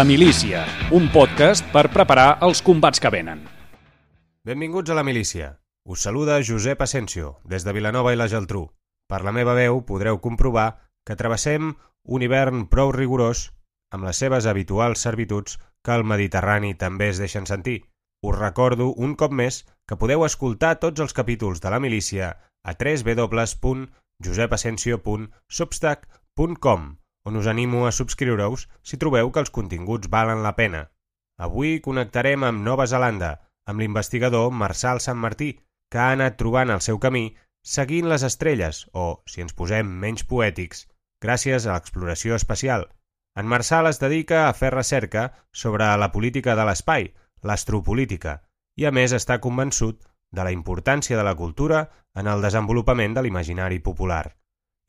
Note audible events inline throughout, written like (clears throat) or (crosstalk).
La Milícia, un podcast per preparar els combats que venen. Benvinguts a La Milícia. Us saluda Josep Asensio, des de Vilanova i la Geltrú. Per la meva veu podreu comprovar que travessem un hivern prou rigorós amb les seves habituals servituds que al Mediterrani també es deixen sentir. Us recordo un cop més que podeu escoltar tots els capítols de La Milícia a www.josepasensio.substack.com on us animo a subscriure-us si trobeu que els continguts valen la pena. Avui connectarem amb Nova Zelanda, amb l'investigador Marçal Sant Martí, que ha anat trobant el seu camí seguint les estrelles, o, si ens posem menys poètics, gràcies a l'exploració espacial. En Marçal es dedica a fer recerca sobre la política de l'espai, l'astropolítica, i a més està convençut de la importància de la cultura en el desenvolupament de l'imaginari popular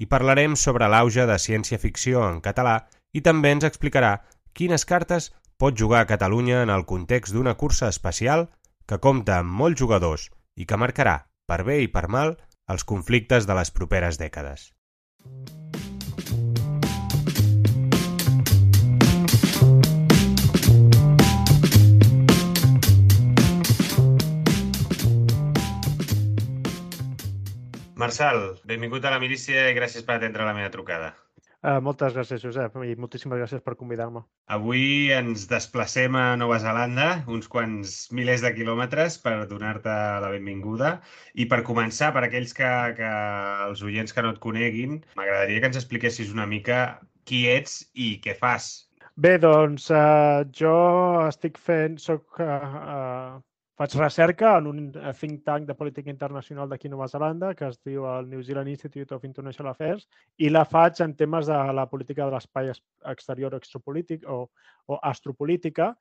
i parlarem sobre l'auge de ciència-ficció en català i també ens explicarà quines cartes pot jugar a Catalunya en el context d'una cursa espacial que compta amb molts jugadors i que marcarà, per bé i per mal, els conflictes de les properes dècades. Marçal, benvingut a la milícia i gràcies per atendre la meva trucada. Uh, moltes gràcies, Josep, i moltíssimes gràcies per convidar-me. Avui ens desplacem a Nova Zelanda, uns quants milers de quilòmetres, per donar-te la benvinguda. I per començar, per aquells que, que els oients que no et coneguin, m'agradaria que ens expliquessis una mica qui ets i què fas. Bé, doncs uh, jo estic fent, soc uh, uh, faig recerca en un eh, think tank de política internacional d'aquí a Nova Zelanda que es diu el New Zealand Institute of International Affairs i la faig en temes de la política de l'espai exterior extropolític o, o astropolítica.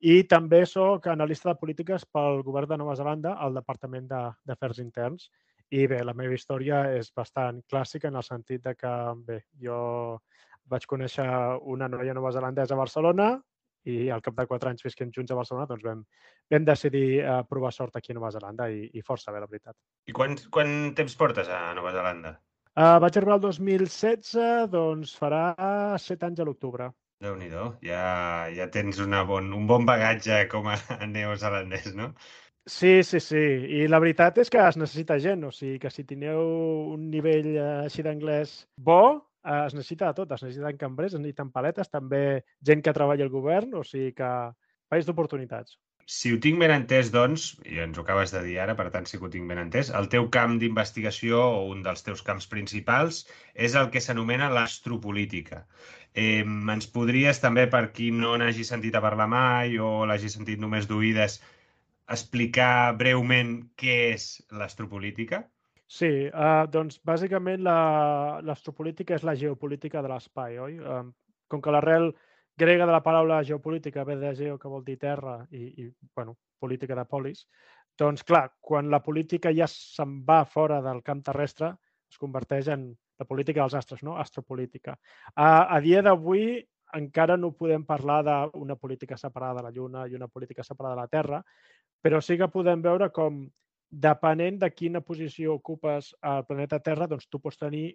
I també sóc analista de polítiques pel govern de Nova Zelanda al Departament d'Afers Interns. I bé, la meva història és bastant clàssica en el sentit de que bé, jo vaig conèixer una noia nova zelandesa a Barcelona, i al cap de quatre anys visquem junts a Barcelona, doncs vam, vam decidir uh, provar sort aquí a Nova Zelanda i, i força bé, la veritat. I quant, quant temps portes a Nova Zelanda? Uh, vaig arribar el 2016, doncs farà set anys a l'octubre. déu nhi ja, ja tens una bon, un bon bagatge com a (laughs) neozelandès, no? Sí, sí, sí. I la veritat és que es necessita gent. O sigui, que si tineu un nivell eh, així d'anglès bo, eh, es necessita de tot. Es necessiten cambrers, es necessiten paletes, també gent que treballa al govern, o sigui que país d'oportunitats. Si ho tinc ben entès, doncs, i ens ho acabes de dir ara, per tant sí que ho tinc ben entès, el teu camp d'investigació o un dels teus camps principals és el que s'anomena l'astropolítica. Eh, ens podries també, per qui no n'hagi sentit a parlar mai o l'hagi sentit només d'oïdes, explicar breument què és l'astropolítica? Sí, uh, doncs bàsicament l'astropolítica és la geopolítica de l'espai, oi? Um, com que l'arrel grega de la paraula geopolítica ve de geo, que vol dir terra, i, i bueno, política de polis, doncs clar, quan la política ja se'n va fora del camp terrestre, es converteix en la política dels astres, no? Astropolítica. A, a dia d'avui encara no podem parlar d'una política separada de la Lluna i una política separada de la Terra, però sí que podem veure com depenent de quina posició ocupes al planeta Terra, doncs tu pots tenir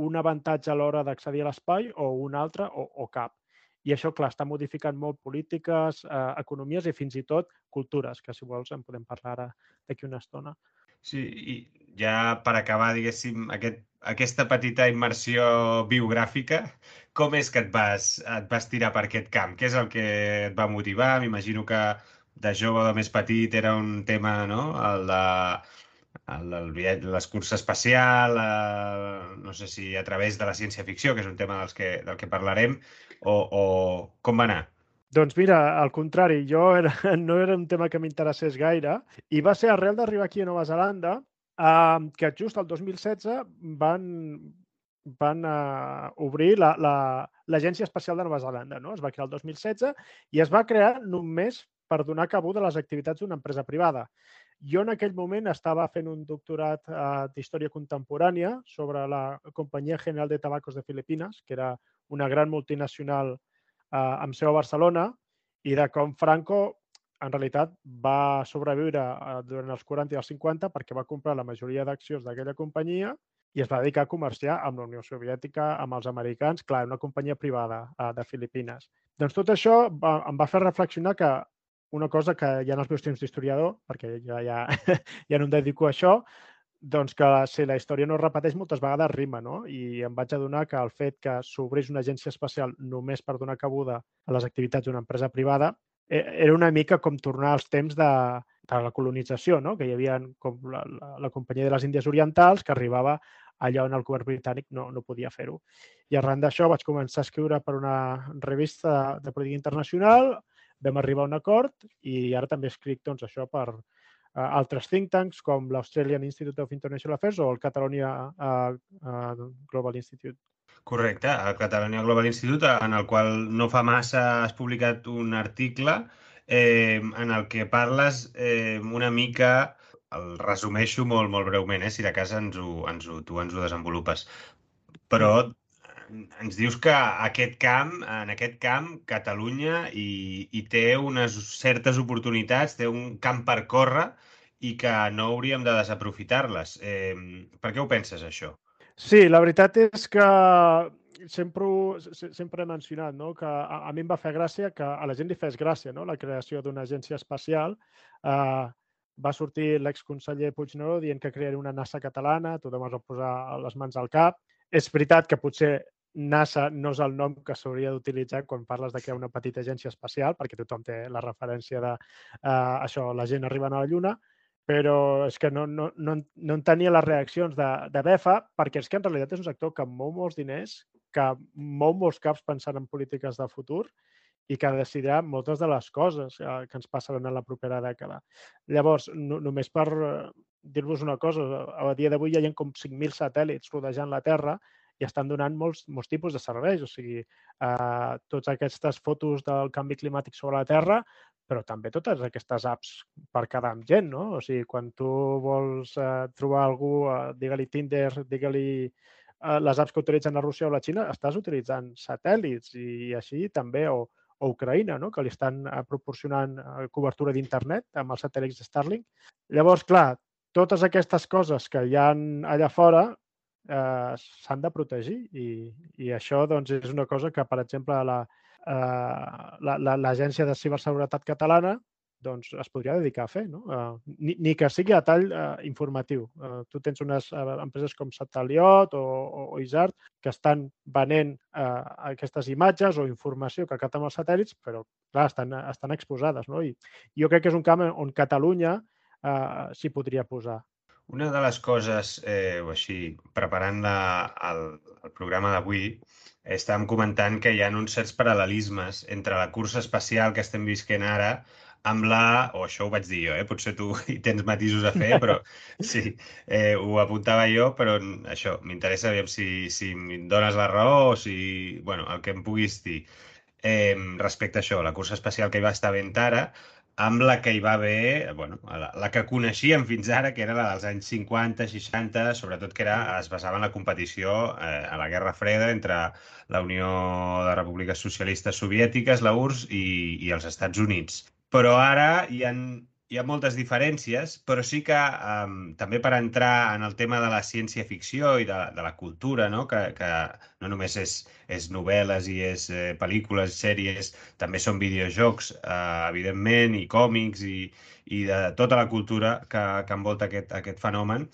un avantatge a l'hora d'accedir a l'espai o un altre o, o cap. I això, clar, està modificant molt polítiques, eh, economies i fins i tot cultures, que si vols en podem parlar ara d'aquí una estona. Sí, i ja per acabar, diguéssim, aquest, aquesta petita immersió biogràfica, com és que et vas, et vas tirar per aquest camp? Què és el que et va motivar? M'imagino que de jove de més petit era un tema, no? El de el, l'escurs espacial, eh, no sé si a través de la ciència-ficció, que és un tema dels que, del que parlarem, o, o com va anar? Doncs mira, al contrari, jo era, (laughs) no era un tema que m'interessés gaire i va ser arrel d'arribar aquí a Nova Zelanda eh, que just el 2016 van, van uh, obrir l'Agència la, la, Espacial de Nova Zelanda. No? Es va crear el 2016 i es va crear només per donar cabuda a les activitats d'una empresa privada. Jo en aquell moment estava fent un doctorat eh, d'història contemporània sobre la Companyia General de Tabacos de Filipines, que era una gran multinacional eh, amb seu a Barcelona, i de com Franco en realitat va sobreviure eh, durant els 40 i els 50 perquè va comprar la majoria d'accions d'aquella companyia i es va dedicar a comerciar amb la Unió Soviètica, amb els americans, clar, una companyia privada uh, de Filipines. Doncs tot això va, em va fer reflexionar que una cosa que ja en els meus temps d'historiador, perquè ja, ja, (laughs) ja no em dedico a això, doncs que si la història no es repeteix moltes vegades rima, no? I em vaig adonar que el fet que s'obrís una agència espacial només per donar cabuda a les activitats d'una empresa privada e, era una mica com tornar als temps de, de la colonització, no? que hi havia com la, la, la Companyia de les Índies Orientals que arribava allà on el govern britànic no, no podia fer-ho. I arran d'això vaig començar a escriure per una revista de política internacional, vam arribar a un acord i ara també escric doncs, això per, uh, altres think tanks com l'Australian Institute of International Affairs o el Catalonia uh, uh, Global Institute. Correcte, el Catalonia Global Institute, en el qual no fa massa has publicat un article eh, en el que parles eh, una mica, el resumeixo molt, molt breument, eh, si de casa ens ho, ens ho, tu ens ho desenvolupes. Però ens dius que aquest camp, en aquest camp, Catalunya hi, hi té unes certes oportunitats, té un camp per córrer i que no hauríem de desaprofitar-les. Eh, per què ho penses, això? Sí, la veritat és que sempre, sempre he mencionat no? que a, a mi em va fer gràcia que a la gent li fes gràcia no? la creació d'una agència espacial. Eh, va sortir l'exconseller Puigneró dient que crearia una NASA catalana, tothom es va posar les mans al cap. És veritat que potser NASA no és el nom que s'hauria d'utilitzar quan parles de crear una petita agència espacial, perquè tothom té la referència de uh, això, la gent arribant a la Lluna, però és que no, no, no, no en tenia les reaccions de, de BEFA, perquè és que en realitat és un sector que mou molts diners, que mou molts caps pensant en polítiques de futur i que decidirà moltes de les coses eh, que ens passaran en la propera dècada. Llavors, no, només per eh, dir-vos una cosa, a dia d'avui hi ha com 5.000 satèl·lits rodejant la Terra i estan donant molts, molts tipus de serveis. O sigui, eh, totes aquestes fotos del canvi climàtic sobre la Terra, però també totes aquestes apps per quedar amb gent, no? O sigui, quan tu vols eh, trobar algú, eh, digue-li Tinder, digue-li eh, les apps que utilitzen a Rússia o la Xina, estàs utilitzant satèl·lits i així també, o, o Ucraïna, no? que li estan eh, proporcionant eh, cobertura d'internet amb els satèl·lits de Starlink. Llavors, clar, totes aquestes coses que hi ha allà fora eh, s'han de protegir i, i això doncs, és una cosa que, per exemple, la, eh, l'Agència la, de Ciberseguretat Catalana doncs es podria dedicar a fer, no? Uh, ni, ni que sigui a tall uh, informatiu. Uh, tu tens unes uh, empreses com Sataliot o, o, o Isart que estan venent uh, aquestes imatges o informació que acaten els satèl·lits, però clar, estan, estan exposades. No? I jo crec que és un camp on Catalunya uh, s'hi podria posar. Una de les coses, eh, o així, preparant la, el, el programa d'avui, estàvem comentant que hi ha uns certs paral·lelismes entre la cursa espacial que estem visquent ara amb la... o això ho vaig dir jo, eh? potser tu hi tens matisos a fer, però (laughs) sí, eh, ho apuntava jo, però això, m'interessa aviam si, si em dones la raó o si... bueno, el que em puguis dir. Eh, respecte a això, la cursa espacial que hi va estar vent ara, amb la que hi va haver, bueno, la, la que coneixíem fins ara, que era la dels anys 50, 60, sobretot que era, es basava en la competició eh, a la Guerra Freda entre la Unió de Repúbliques Socialistes Soviètiques, la URSS, i, i els Estats Units. Però ara hi han hi ha moltes diferències, però sí que um, també per entrar en el tema de la ciència-ficció i de, de la cultura, no? Que, que no només és, és novel·les i és eh, pel·lícules, sèries, també són videojocs, eh, evidentment, i còmics, i, i de tota la cultura que, que envolta aquest, aquest fenomen.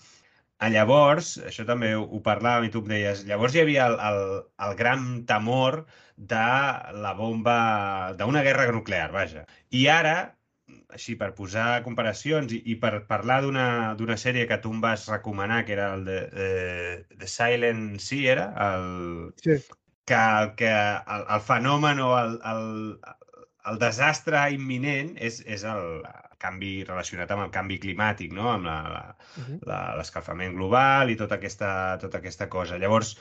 Llavors, això també ho, ho parlàvem i tu em deies, llavors hi havia el, el, el gran temor de la bomba, d'una guerra nuclear, vaja. I ara així per posar comparacions i, i per parlar d'una sèrie que tu em vas recomanar, que era el de, de, de Silent Sea, era? El, sí. Que, que el, el fenomen o el, el, el desastre imminent és, és el canvi relacionat amb el canvi climàtic, no? amb l'escalfament uh -huh. global i tota aquesta, tota aquesta cosa. Llavors,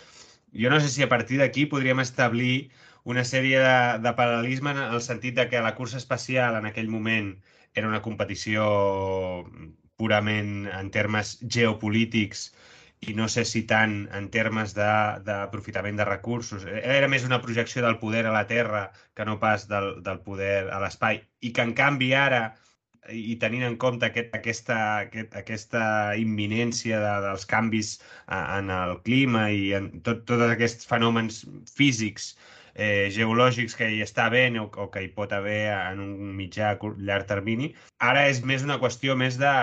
jo no sé si a partir d'aquí podríem establir una sèrie de, de paral·lelisme en el sentit de que la cursa espacial en aquell moment era una competició purament en termes geopolítics i no sé si tant en termes d'aprofitament de, de recursos. Era més una projecció del poder a la Terra que no pas del, del poder a l'espai. I que, en canvi, ara i tenint en compte aquest, aquesta, aquest, aquesta imminència de, dels canvis en el clima i en tot, tots aquests fenòmens físics eh, geològics que hi està havent o, o que hi pot haver en un mitjà llarg termini. Ara és més una qüestió més de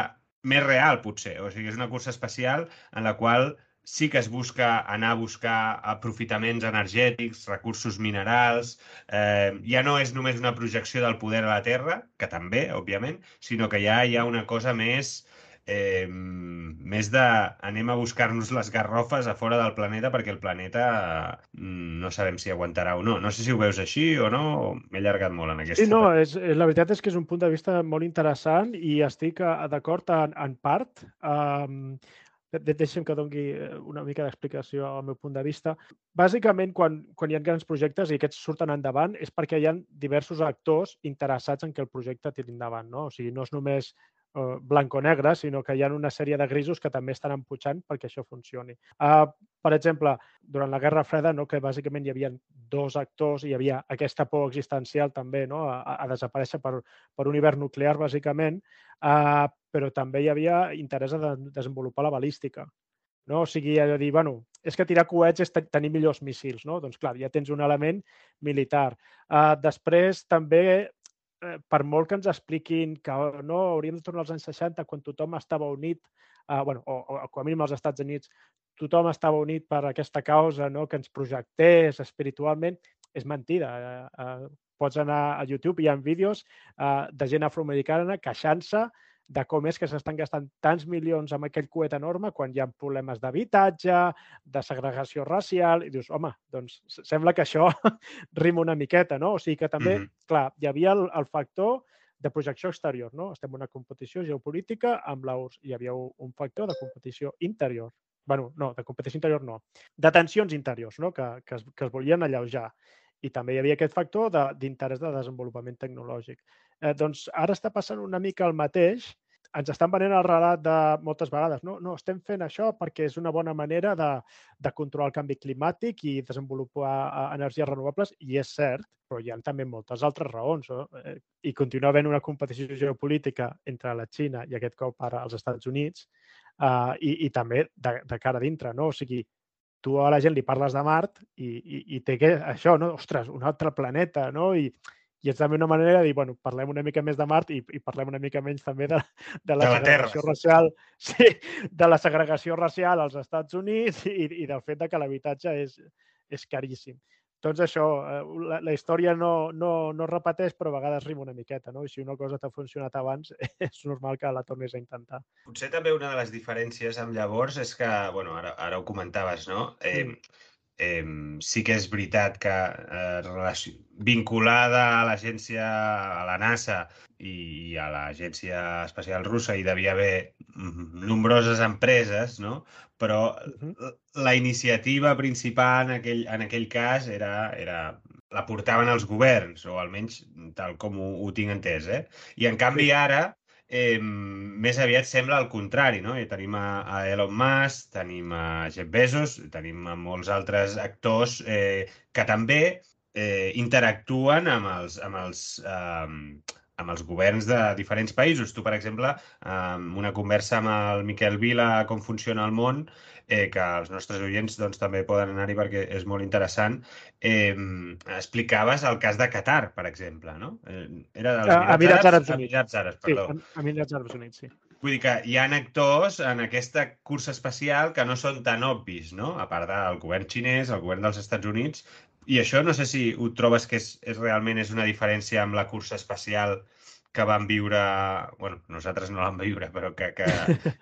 més real, potser. O sigui, és una cursa espacial en la qual sí que es busca anar a buscar aprofitaments energètics, recursos minerals, eh, ja no és només una projecció del poder a la Terra, que també, òbviament, sinó que ja hi ha una cosa més eh, més de anem a buscar-nos les garrofes a fora del planeta perquè el planeta mm, no sabem si aguantarà o no. No sé si ho veus així o no, m'he allargat molt en aquesta. Sí, no, és, la veritat és que és un punt de vista molt interessant i estic eh, d'acord en, en part. Um, de, deixem que dongui eh, una mica d'explicació al meu punt de vista. Bàsicament, quan, quan hi ha grans projectes i aquests surten endavant és perquè hi ha diversos actors interessats en que el projecte tiri endavant. No? O sigui, no és només eh, blanc-o-negre, sinó que hi ha una sèrie de grisos que també estan empujant perquè això funcioni. Uh, per exemple, durant la Guerra Freda, no, que bàsicament hi havia dos actors, hi havia aquesta por existencial també no, a, a desaparèixer per, per un hivern nuclear, bàsicament, uh, però també hi havia interès de desenvolupar la balística. No? O sigui, de dir, bueno, és que tirar coets és tenir millors missils, no? Doncs clar, ja tens un element militar. Uh, després també per molt que ens expliquin que no hauríem de tornar als anys 60 quan tothom estava unit, eh, bueno, o, o com a mínim als Estats Units, tothom estava unit per aquesta causa, no? que ens projectés espiritualment, és mentida. Eh, eh, pots anar a YouTube, hi ha vídeos eh, de gent afroamericana queixant-se de com és que s'estan gastant tants milions amb aquell coet enorme quan hi ha problemes d'habitatge, de segregació racial, i dius, home, doncs sembla que això (laughs) rima una miqueta, no? O sigui que també, mm -hmm. clar, hi havia el, el factor de projecció exterior, no? Estem en una competició geopolítica amb la URSS. Hi havia un factor de competició interior. bueno, no, de competició interior no. De tensions interiors, no? Que, que, es, que es volien alleujar i també hi havia aquest factor d'interès de, de desenvolupament tecnològic. Eh, doncs ara està passant una mica el mateix. Ens estan venent el relat de moltes vegades. No, no, estem fent això perquè és una bona manera de, de controlar el canvi climàtic i desenvolupar eh, energies renovables, i és cert, però hi ha també moltes altres raons. No? Eh, I continua havent una competició geopolítica entre la Xina i aquest cop ara els Estats Units, uh, i, i també de, de cara dintre. No? O sigui, tu a la gent li parles de Mart i, i, i té que, això, no? Ostres, un altre planeta, no? I, i és també una manera de dir, bueno, parlem una mica més de Mart i, i parlem una mica menys també de, de la, de la segregació terra. racial, (laughs) sí, de la segregació racial als Estats Units i, i del fet de que l'habitatge és, és caríssim. Doncs això, eh, la, la història no, no, no repeteix, però a vegades rima una miqueta, no? I si una cosa t'ha funcionat abans, (laughs) és normal que la tornis a intentar. Potser també una de les diferències amb llavors és que, bueno, ara, ara ho comentaves, no? Eh, mm eh, sí que és veritat que eh, vinculada a l'agència, a la NASA i a l'agència espacial russa hi devia haver nombroses empreses, no? però uh -huh. la iniciativa principal en aquell, en aquell cas era, era la portaven els governs, o almenys tal com ho, ho tinc entès. Eh? I en canvi ara eh, més aviat sembla el contrari, no? I tenim a, a Elon Musk, tenim a Jeff Bezos, tenim a molts altres actors eh, que també eh, interactuen amb els, amb els, eh, amb els governs de diferents països. Tu, per exemple, amb una conversa amb el Miquel Vila, com funciona el món, eh, que els nostres oients doncs, també poden anar-hi perquè és molt interessant, eh, explicaves el cas de Qatar, per exemple, no? Eh, era dels Emirats, Emirats Àrabs Units. Emirats Àrabs, perdó. Sí, Emirats Àrabs Units, sí. Vull dir que hi ha actors en aquesta cursa espacial que no són tan obvis, no? A part del govern xinès, el govern dels Estats Units, i això no sé si ho trobes que és, és realment és una diferència amb la cursa espacial que van viure, bueno, nosaltres no vam viure, però que, que,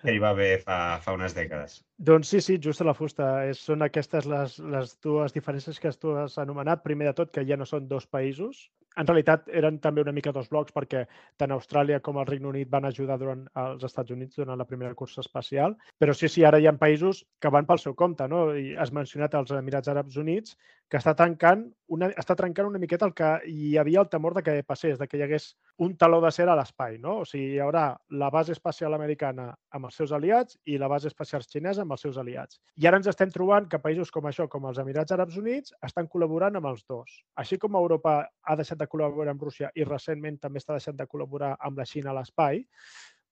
que hi va haver fa, fa unes dècades. Doncs sí, sí, just a la fusta. És, són aquestes les, les dues diferències que tu has anomenat. Primer de tot, que ja no són dos països. En realitat, eren també una mica dos blocs perquè tant Austràlia com el Regne Unit van ajudar durant els Estats Units durant la primera cursa espacial. Però sí, sí, ara hi ha països que van pel seu compte, no? I has mencionat els Emirats Àrabs Units, que està tancant una, està trencant una miqueta el que hi havia el temor de que passés, de que hi hagués un taló de ser a l'espai, no? O sigui, hi haurà la base espacial americana amb els seus aliats i la base espacial xinesa amb els seus aliats. I ara ens estem trobant que països com això, com els Emirats Àrabs Units, estan col·laborant amb els dos. Així com Europa ha deixat de col·laborar amb Rússia i recentment també està deixant de col·laborar amb la Xina a l'espai,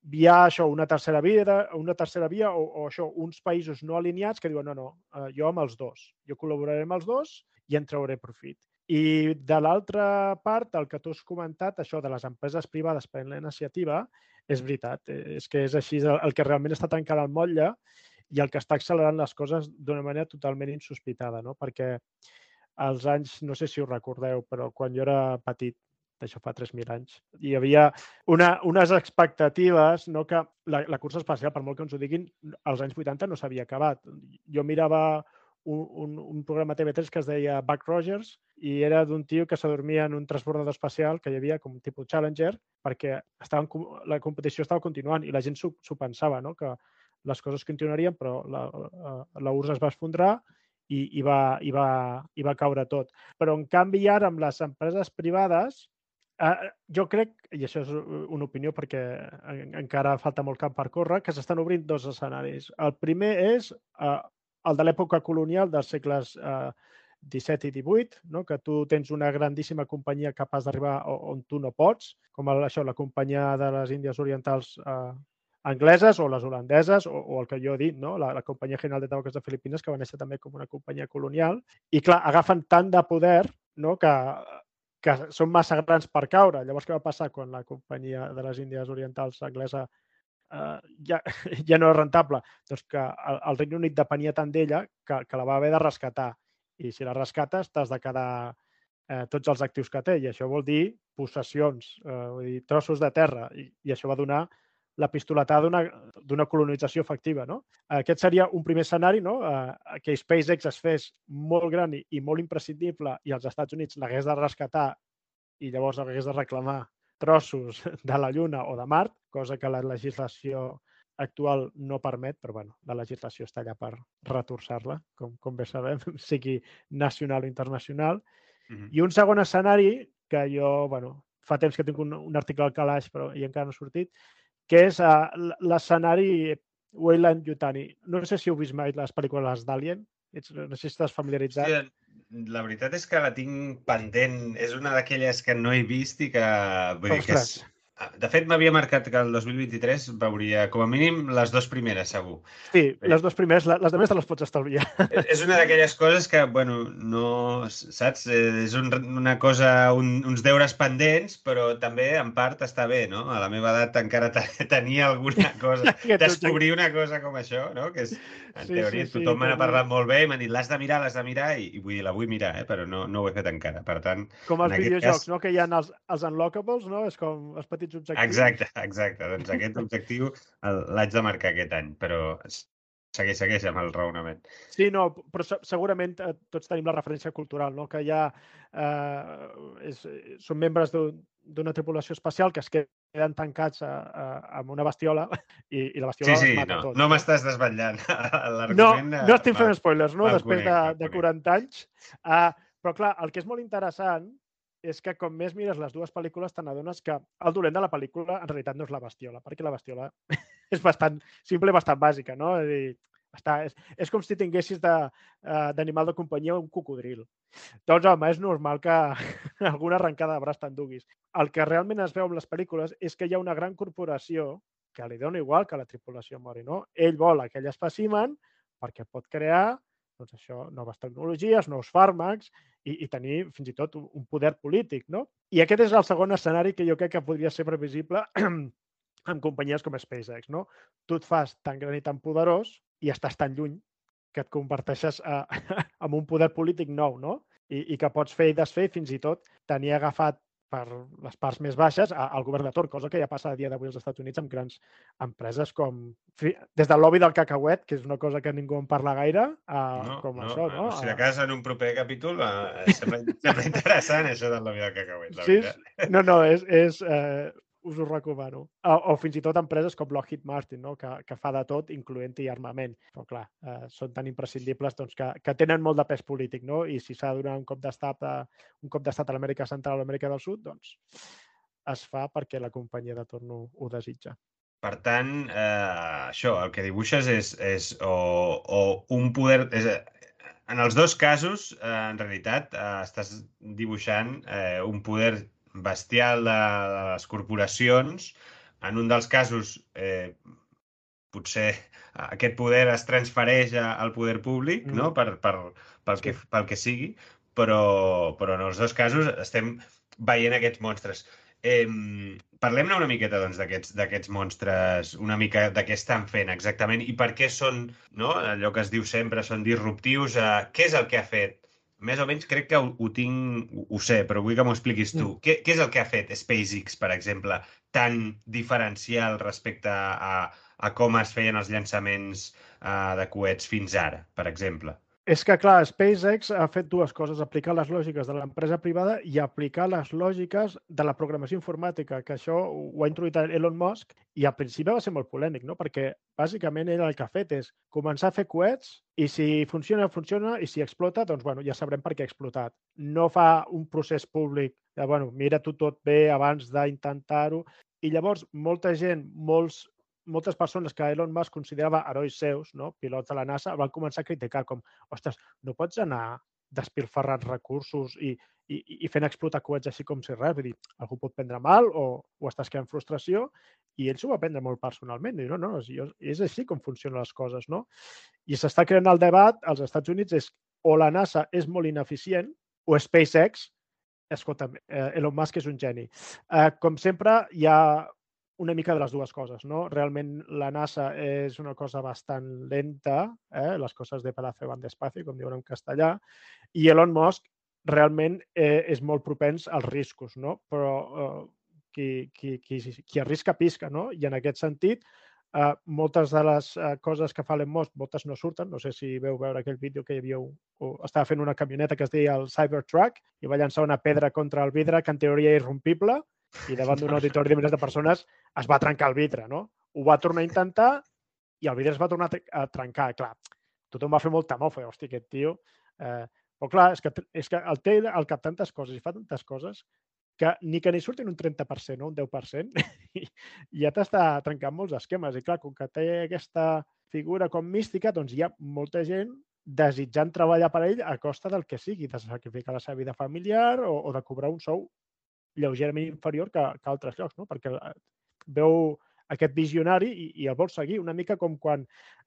hi ha això, una tercera via, una tercera via o, o això, uns països no alineats que diuen no, no, eh, jo amb els dos, jo col·laboraré amb els dos i en trauré profit. I de l'altra part, el que tu has comentat, això de les empreses privades prenent la iniciativa, és veritat, eh, és que és així el que realment està tancant el motlle i el que està accelerant les coses d'una manera totalment insospitada, no? perquè als anys, no sé si us recordeu, però quan jo era petit, d'això fa 3.000 anys. Hi havia una, unes expectatives no, que la, la cursa espacial, per molt que ens ho diguin, als anys 80 no s'havia acabat. Jo mirava un, un, un programa TV3 que es deia Buck Rogers i era d'un tio que s'adormia en un transbordador espacial que hi havia com un tipus Challenger perquè estaven, la competició estava continuant i la gent s'ho pensava, no? que les coses continuarien, però la, la, la URSS es va esfondrar i, i, va, i, va, i va caure tot. Però, en canvi, ara amb les empreses privades Uh, jo crec, i això és una opinió perquè encara falta molt camp per córrer, que s'estan obrint dos escenaris. El primer és uh, el de l'època colonial dels segles uh, XVII i XVIII, no? que tu tens una grandíssima companyia capaç d'arribar on tu no pots, com el, això, la companyia de les Índies Orientals uh, angleses o les holandeses o, o el que jo he dit, no? la, la companyia general de tabaques de Filipines, que va néixer també com una companyia colonial. I clar, agafen tant de poder no? que que són massa grans per caure. Llavors, què va passar quan la companyia de les Índies Orientals anglesa eh, ja, (laughs) ja no és rentable? Doncs que el, el Regne Unit depenia tant d'ella que, que la va haver de rescatar. I si la rescates, t'has de quedar eh, tots els actius que té. I això vol dir possessions, eh, vull dir, trossos de terra. I, i això va donar pistoletada d'una colonització efectiva. No? Aquest seria un primer escenari, no? eh, que SpaceX es fes molt gran i, i molt imprescindible i els Estats Units l'hagués de rescatar i llavors hagués de reclamar trossos (laughs) de la Lluna o de Mart, cosa que la legislació actual no permet, però bueno, la legislació està allà per retorçar-la, com, com bé sabem, (laughs) sigui nacional o internacional. Mm -hmm. I un segon escenari, que jo, bueno, fa temps que tinc un, un article al calaix, però i encara no ha sortit, que és uh, l'escenari Weyland Yutani. No sé si heu vist mai les pel·lícules d'Alien. No sé si estàs familiaritzat. Sí, la veritat és que la tinc pendent. És una d'aquelles que no he vist i que... Vull dir, que és, de fet, m'havia marcat que el 2023 veuria com a mínim les dues primeres, segur. Sí, les dues primeres, les demés te les pots estalviar. És una d'aquelles coses que, bueno, no... Saps? És un, una cosa, un, uns deures pendents, però també, en part, està bé, no? A la meva edat encara tenia alguna (laughs) cosa. Descobrir una cosa com això, no? Que és, en sí, teoria, sí, tothom sí, me n'ha parlat molt bé i m'ha dit, l'has de mirar, l'has de mirar, i, i vull dir, la vull mirar, eh? però no, no ho he fet encara. Per tant, com els videojocs, cas... no? Que hi ha els, els unlockables, no? És com els petits petits objectius. Exacte, exacte. Doncs aquest objectiu l'haig de marcar aquest any, però segueix, segueix amb el raonament. Sí, no, però segurament eh, tots tenim la referència cultural, no? que ja eh, és, són membres d'una tripulació espacial que es queden tancats a, a, amb una bestiola i, i la bestiola sí, sí, mata no, tot. No m'estàs desvetllant (laughs) l'argument. No, no estic fent spoilers, no? Després de, de 40 anys. Uh, però clar, el que és molt interessant és que com més mires les dues pel·lícules te n'adones que el dolent de la pel·lícula en realitat no és la bestiola, perquè la bestiola (laughs) és bastant simple i bastant bàsica, no? És, dir, està, és, és com si tinguessis eh, d'animal de, de companyia un cocodril. Doncs, home, és normal que (laughs) alguna arrencada de braç t'enduguis. El que realment es veu en les pel·lícules és que hi ha una gran corporació que li dona igual que la tripulació mori, no? Ell vol aquell espècimen perquè pot crear doncs això, noves tecnologies, nous fàrmacs i, i tenir fins i tot un, poder polític. No? I aquest és el segon escenari que jo crec que podria ser previsible (clears throat) amb companyies com SpaceX. No? Tu et fas tan gran i tan poderós i estàs tan lluny que et converteixes a, (laughs) en un poder polític nou, no? I, i que pots fer i desfer fins i tot tenir agafat per les parts més baixes al govern de torn, cosa que ja passa a dia d'avui als Estats Units amb grans empreses com... Des del lobby del cacauet, que és una cosa que ningú en parla gaire, a, no, com no, això, no? Si de cas, en un proper capítol eh, sembla, sembla (laughs) interessant això del lobby del cacauet, la sí, veritat. No, no, és, és eh, us ho recomano. O, o fins i tot empreses com Lockheed Martin, no? que, que fa de tot, incloent-hi armament. Però, clar, eh, són tan imprescindibles doncs, que, que tenen molt de pes polític, no? I si s'ha de donar un cop d'estat a, un cop d'estat a l'Amèrica Central o l'Amèrica del Sud, doncs es fa perquè la companyia de torn ho, ho desitja. Per tant, eh, això, el que dibuixes és, és o, o un poder... És, en els dos casos, eh, en realitat, eh, estàs dibuixant eh, un poder bestial de, de les corporacions. En un dels casos, eh, potser aquest poder es transfereix al poder públic, mm. no?, per, per, pel, que, pel que sigui, però, però en els dos casos estem veient aquests monstres. Eh, Parlem-ne una miqueta doncs, d'aquests monstres, una mica de què estan fent exactament i per què són, no? allò que es diu sempre, són disruptius. Eh, què és el que ha fet? Més o menys crec que ho, ho tinc, ho, ho sé, però vull que m'ho expliquis tu. Mm. Què, què és el que ha fet SpaceX, per exemple, tan diferencial respecte a, a com es feien els llançaments uh, de coets fins ara, per exemple? És que, clar, SpaceX ha fet dues coses, aplicar les lògiques de l'empresa privada i aplicar les lògiques de la programació informàtica, que això ho ha introduït Elon Musk i al principi va ser molt polèmic, no? perquè bàsicament ell el que ha fet és començar a fer coets i si funciona, funciona, i si explota, doncs bueno, ja sabrem per què ha explotat. No fa un procés públic de, bueno, mira tu tot bé abans d'intentar-ho. I llavors molta gent, molts moltes persones que Elon Musk considerava herois seus, no? pilots de la NASA, van començar a criticar com, ostres, no pots anar despilfarrant recursos i, i, i fent explotar coets així com si res. Vull dir, algú pot prendre mal o, o estàs creant frustració i ell s'ho va prendre molt personalment. I no, no, és així com funcionen les coses, no? I s'està creant el debat als Estats Units és o la NASA és molt ineficient o SpaceX, escolta, eh, Elon Musk és un geni. Eh, com sempre, hi ha una mica de les dues coses, no? Realment la NASA és una cosa bastant lenta, eh? les coses de Palacio van despacio, com diuen en castellà, i Elon Musk realment eh, és molt propens als riscos, no? Però eh, qui, qui, qui, qui arrisca pisca, no? I en aquest sentit, eh, moltes de les eh, coses que fa Elon Musk, moltes no surten. No sé si veu veure aquell vídeo que hi havia... Un, o estava fent una camioneta que es deia el Cybertruck i va llançar una pedra contra el vidre que en teoria és irrompible i davant d'un auditori de milers de persones es va trencar el vidre, no? Ho va tornar a intentar i el vidre es va tornar a trencar. Clar, tothom va fer molta mofa, hòstia, aquest tio... Eh, però clar, és que, és que el té al cap tantes coses i fa tantes coses que ni que n'hi surtin un 30% o un 10% (laughs) i ja t'està trencant molts esquemes. I clar, com que té aquesta figura com mística, doncs hi ha molta gent desitjant treballar per ell a costa del que sigui, de sacrificar la seva vida familiar o, o de cobrar un sou lleugerament inferior que, que altres llocs, no? perquè eh, veu aquest visionari i, i el vol seguir, una mica com quan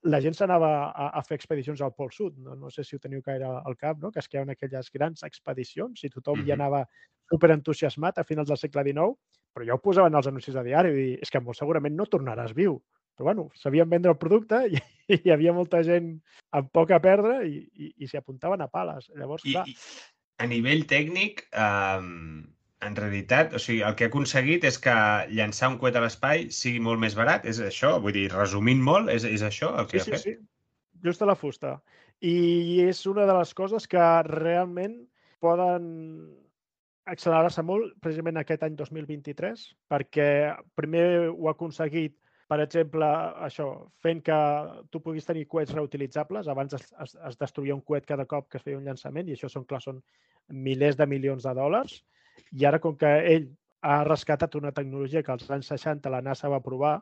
la gent s'anava a, a fer expedicions al Pol Sud. No, no sé si ho teniu gaire al cap, no? que es creuen aquelles grans expedicions i tothom mm -hmm. hi anava superentusiasmat a finals del segle XIX, però ja ho posaven als anuncis de diari, i és que molt segurament no tornaràs viu. Però bueno, sabien vendre el producte i, i hi havia molta gent amb poc a perdre i, i, i s'hi apuntaven a pales. Llavors, clar... I, a nivell tècnic, eh, en realitat, o sigui, el que ha aconseguit és que llançar un coet a l'espai sigui molt més barat, és això? Vull dir, resumint molt, és, és això el que sí, ha fet? Sí, sí, just a la fusta. I és una de les coses que realment poden accelerar-se molt precisament aquest any 2023, perquè primer ho ha aconseguit, per exemple, això, fent que tu puguis tenir coets reutilitzables. Abans es, es, es destruïa un coet cada cop que es feia un llançament i això són, clar, són milers de milions de dòlars i ara, com que ell ha rescatat una tecnologia que als anys 60 la NASA va provar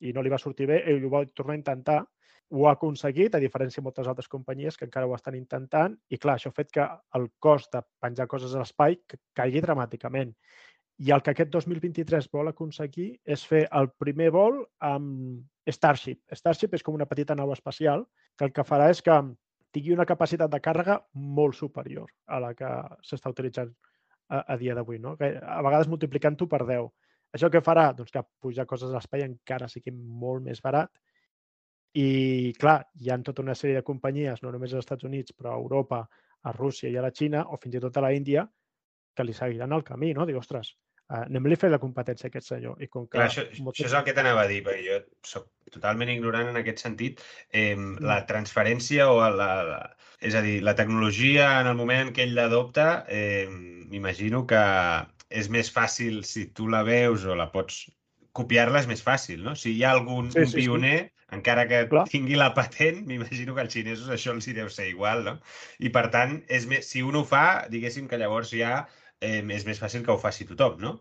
i no li va sortir bé, ell ho va tornar a intentar, ho ha aconseguit, a diferència de moltes altres companyies que encara ho estan intentant, i clar, això ha fet que el cost de penjar coses a l'espai caigui dramàticament. I el que aquest 2023 vol aconseguir és fer el primer vol amb Starship. Starship és com una petita nau espacial que el que farà és que tingui una capacitat de càrrega molt superior a la que s'està utilitzant a, a dia d'avui, no? Que a vegades multiplicant-ho per 10. Això què farà? Doncs que pujar coses a l'espai encara sigui molt més barat i, clar, hi ha tota una sèrie de companyies, no només als Estats Units, però a Europa, a Rússia i a la Xina, o fins i tot a la Índia, que li seguiran el camí, no? Diu, ostres, uh, anem-li a fer la competència a aquest senyor. I com que Clar, això, moltes... això és el que t'anava a dir, perquè jo soc totalment ignorant en aquest sentit. Eh, mm. La transferència o la, la... És a dir, la tecnologia en el moment en què ell l'adopta, eh, m'imagino que és més fàcil si tu la veus o la pots copiar-la és més fàcil, no? Si hi ha algun sí, sí, pioner, sí. encara que Clar. tingui la patent, m'imagino que als xinesos això els hi deu ser igual, no? I per tant, és més, si un ho fa, diguéssim que llavors ja eh, és més fàcil que ho faci tothom, no?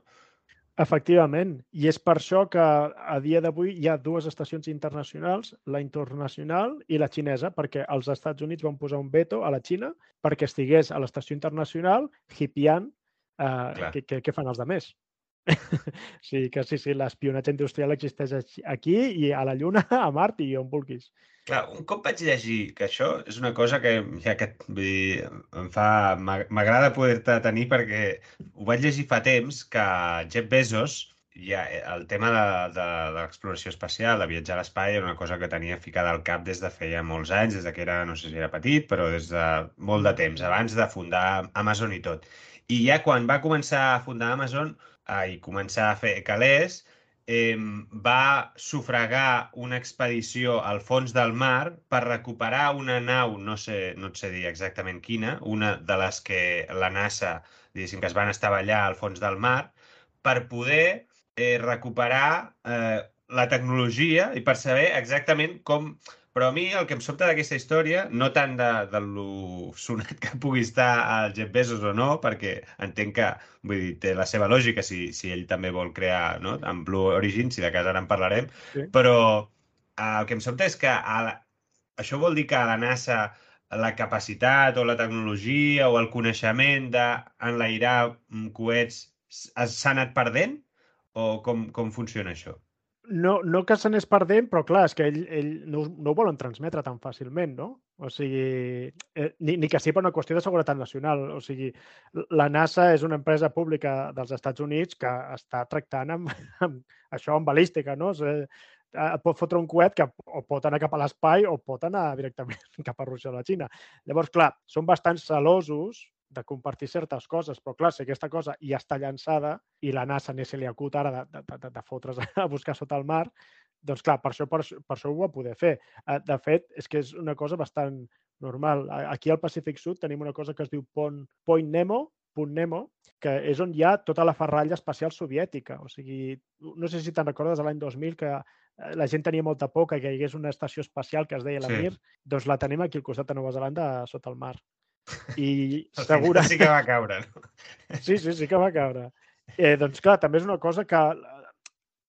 Efectivament, i és per això que a dia d'avui hi ha dues estacions internacionals, la internacional i la xinesa, perquè els Estats Units van posar un veto a la Xina perquè estigués a l'estació internacional hipiant eh, què, què, què fan els demés. (laughs) sí, que sí, sí, l'espionatge industrial existeix aquí i a la Lluna, (laughs) a Mart i on vulguis. Clar, un cop vaig llegir que això és una cosa que ja que vull dir, em fa... M'agrada poder-te tenir perquè ho vaig llegir fa temps que Jeff Bezos ja, el tema de, de, de l'exploració espacial, de viatjar a l'espai, era una cosa que tenia ficada al cap des de feia molts anys, des de que era, no sé si era petit, però des de molt de temps, abans de fundar Amazon i tot. I ja quan va començar a fundar Amazon eh, i començar a fer calés, eh, va sufragar una expedició al fons del mar per recuperar una nau, no sé, no et sé dir exactament quina, una de les que la NASA, diguéssim, que es van estavellar al fons del mar, per poder eh, recuperar eh, la tecnologia i per saber exactament com però a mi el que em sobta d'aquesta història, no tant de, de lo sonat que pugui estar el Jeff Bezos o no, perquè entenc que vull dir, té la seva lògica si, si ell també vol crear no? en Blue Origin, si de cas ara en parlarem, sí. però eh, el que em sobta és que a la... això vol dir que a la NASA la capacitat o la tecnologia o el coneixement d'enlairar coets s'ha anat perdent? O com, com funciona això? No, no que se n'és perdent, però clar, és que ell, ell no, no ho volen transmetre tan fàcilment, no? O sigui, eh, ni, ni que sigui per una qüestió de seguretat nacional. O sigui, la NASA és una empresa pública dels Estats Units que està tractant amb, (laughs) amb això, amb balística, no? O sigui, et pot fotre un coet que o pot anar cap a l'espai o pot anar directament (laughs) cap a Rússia o la Xina. Llavors, clar, són bastant celosos de compartir certes coses, però clar, si aquesta cosa ja està llançada i la NASA ni se li acut ara de, de, de, de fotre's (laughs) a buscar sota el mar, doncs clar, per això, per, per això ho va poder fer. Eh, de fet, és que és una cosa bastant normal. Aquí al Pacífic Sud tenim una cosa que es diu Pont, Point Nemo, Punt Nemo, que és on hi ha tota la ferralla espacial soviètica. O sigui, no sé si te'n recordes l'any 2000 que eh, la gent tenia molta por que hi hagués una estació espacial que es deia la sí. Mir, doncs la tenim aquí al costat de Nova Zelanda, sota el mar. I (laughs) segura... Sí que va caure, no? Sí, sí, sí que va caure. Eh, doncs clar, també és una cosa que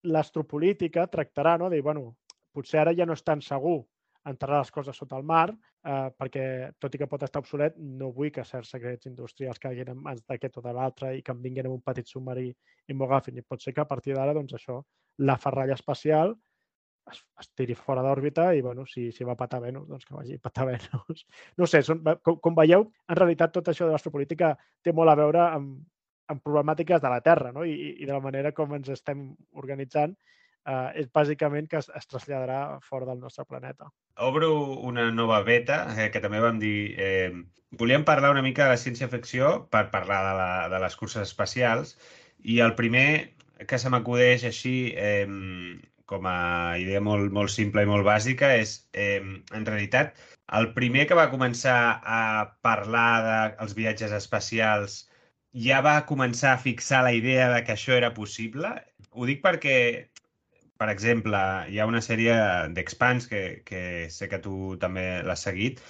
l'astropolítica tractarà, no? De dir, bueno, potser ara ja no és tan segur enterrar les coses sota el mar, eh, perquè, tot i que pot estar obsolet, no vull que certs secrets industrials caiguin en mans d'aquest o de l'altre i que em vinguin amb un petit submarí i m'ho agafin. I pot ser que a partir d'ara, doncs això, la ferralla espacial es, es tiri fora d'òrbita i, bueno, si, si va patar Venus, doncs que vagi a patar Venus. (laughs) No sé, són, com, com veieu, en realitat tot això de l'astropolítica té molt a veure amb, amb problemàtiques de la Terra no? I, i de la manera com ens estem organitzant eh, és bàsicament que es, es traslladarà fora del nostre planeta. Obro una nova beta, eh, que també vam dir... Eh, volíem parlar una mica de la ciència-ficció per parlar de, la, de les curses espacials i el primer que se m'acudeix així eh, com a idea molt, molt simple i molt bàsica, és, eh, en realitat, el primer que va començar a parlar dels de viatges espacials ja va començar a fixar la idea de que això era possible. Ho dic perquè, per exemple, hi ha una sèrie d'Expans, que, que sé que tu també l'has seguit,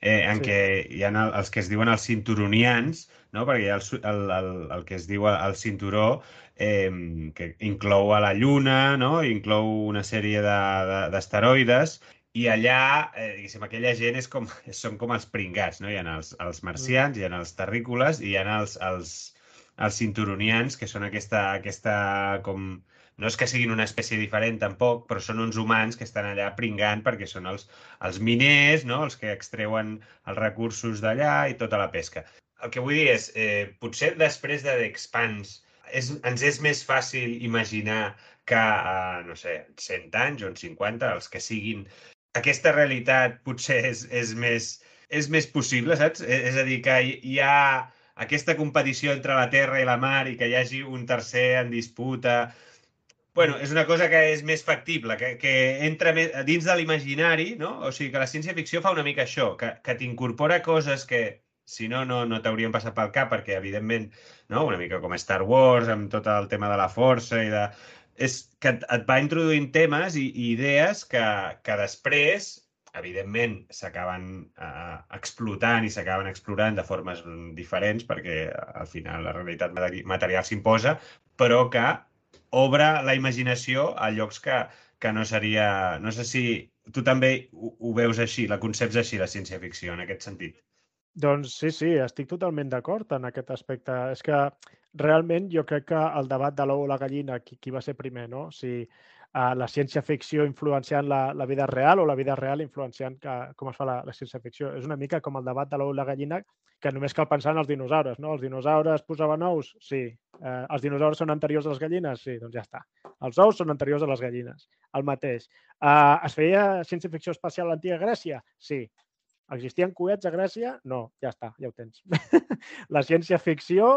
eh, en sí. què hi ha els que es diuen els cinturonians, no? perquè hi ha el, el, el, el que es diu el cinturó, eh, que inclou a la Lluna, no? inclou una sèrie d'asteroides, i allà, eh, diguéssim, aquella gent és com, (laughs) són com els pringats, no? Hi ha els, els marcians, hi ha els terrícoles i hi ha els, els, els cinturonians, que són aquesta, aquesta com... No és que siguin una espècie diferent tampoc, però són uns humans que estan allà pringant perquè són els, els miners, no? els que extreuen els recursos d'allà i tota la pesca. El que vull dir és, eh, potser després de The Expanse és, ens és més fàcil imaginar que, uh, no sé, 100 anys o en 50, els que siguin, aquesta realitat potser és, és, més, és més possible, saps? És, és a dir, que hi ha aquesta competició entre la Terra i la mar i que hi hagi un tercer en disputa... bueno, és una cosa que és més factible, que, que entra més, dins de l'imaginari, no? O sigui, que la ciència-ficció fa una mica això, que, que t'incorpora coses que, si no, no, no t'haurien passat pel cap, perquè, evidentment, no? una mica com Star Wars, amb tot el tema de la força i de... És que et, et va introduint temes i, i idees que, que després, evidentment, s'acaben eh, explotant i s'acaben explorant de formes diferents, perquè al final la realitat material s'imposa, però que obre la imaginació a llocs que, que no seria... No sé si tu també ho, ho veus així, la conceps així, la ciència-ficció, en aquest sentit. Doncs sí, sí, estic totalment d'acord en aquest aspecte. És que realment jo crec que el debat de l'ou o la gallina, qui, qui va ser primer, no? Si uh, la ciència-ficció influenciant la, la vida real o la vida real influenciant que, com es fa la, la ciència-ficció. És una mica com el debat de l'ou o la gallina, que només cal pensar en els dinosaures, no? Els dinosaures posaven ous? Sí. Uh, els dinosaures són anteriors a les gallines? Sí, doncs ja està. Els ous són anteriors a les gallines. El mateix. Uh, es feia ciència-ficció espacial a l'antiga Grècia? Sí. Existien coets a Grècia? No, ja està, ja ho tens. (laughs) la ciència-ficció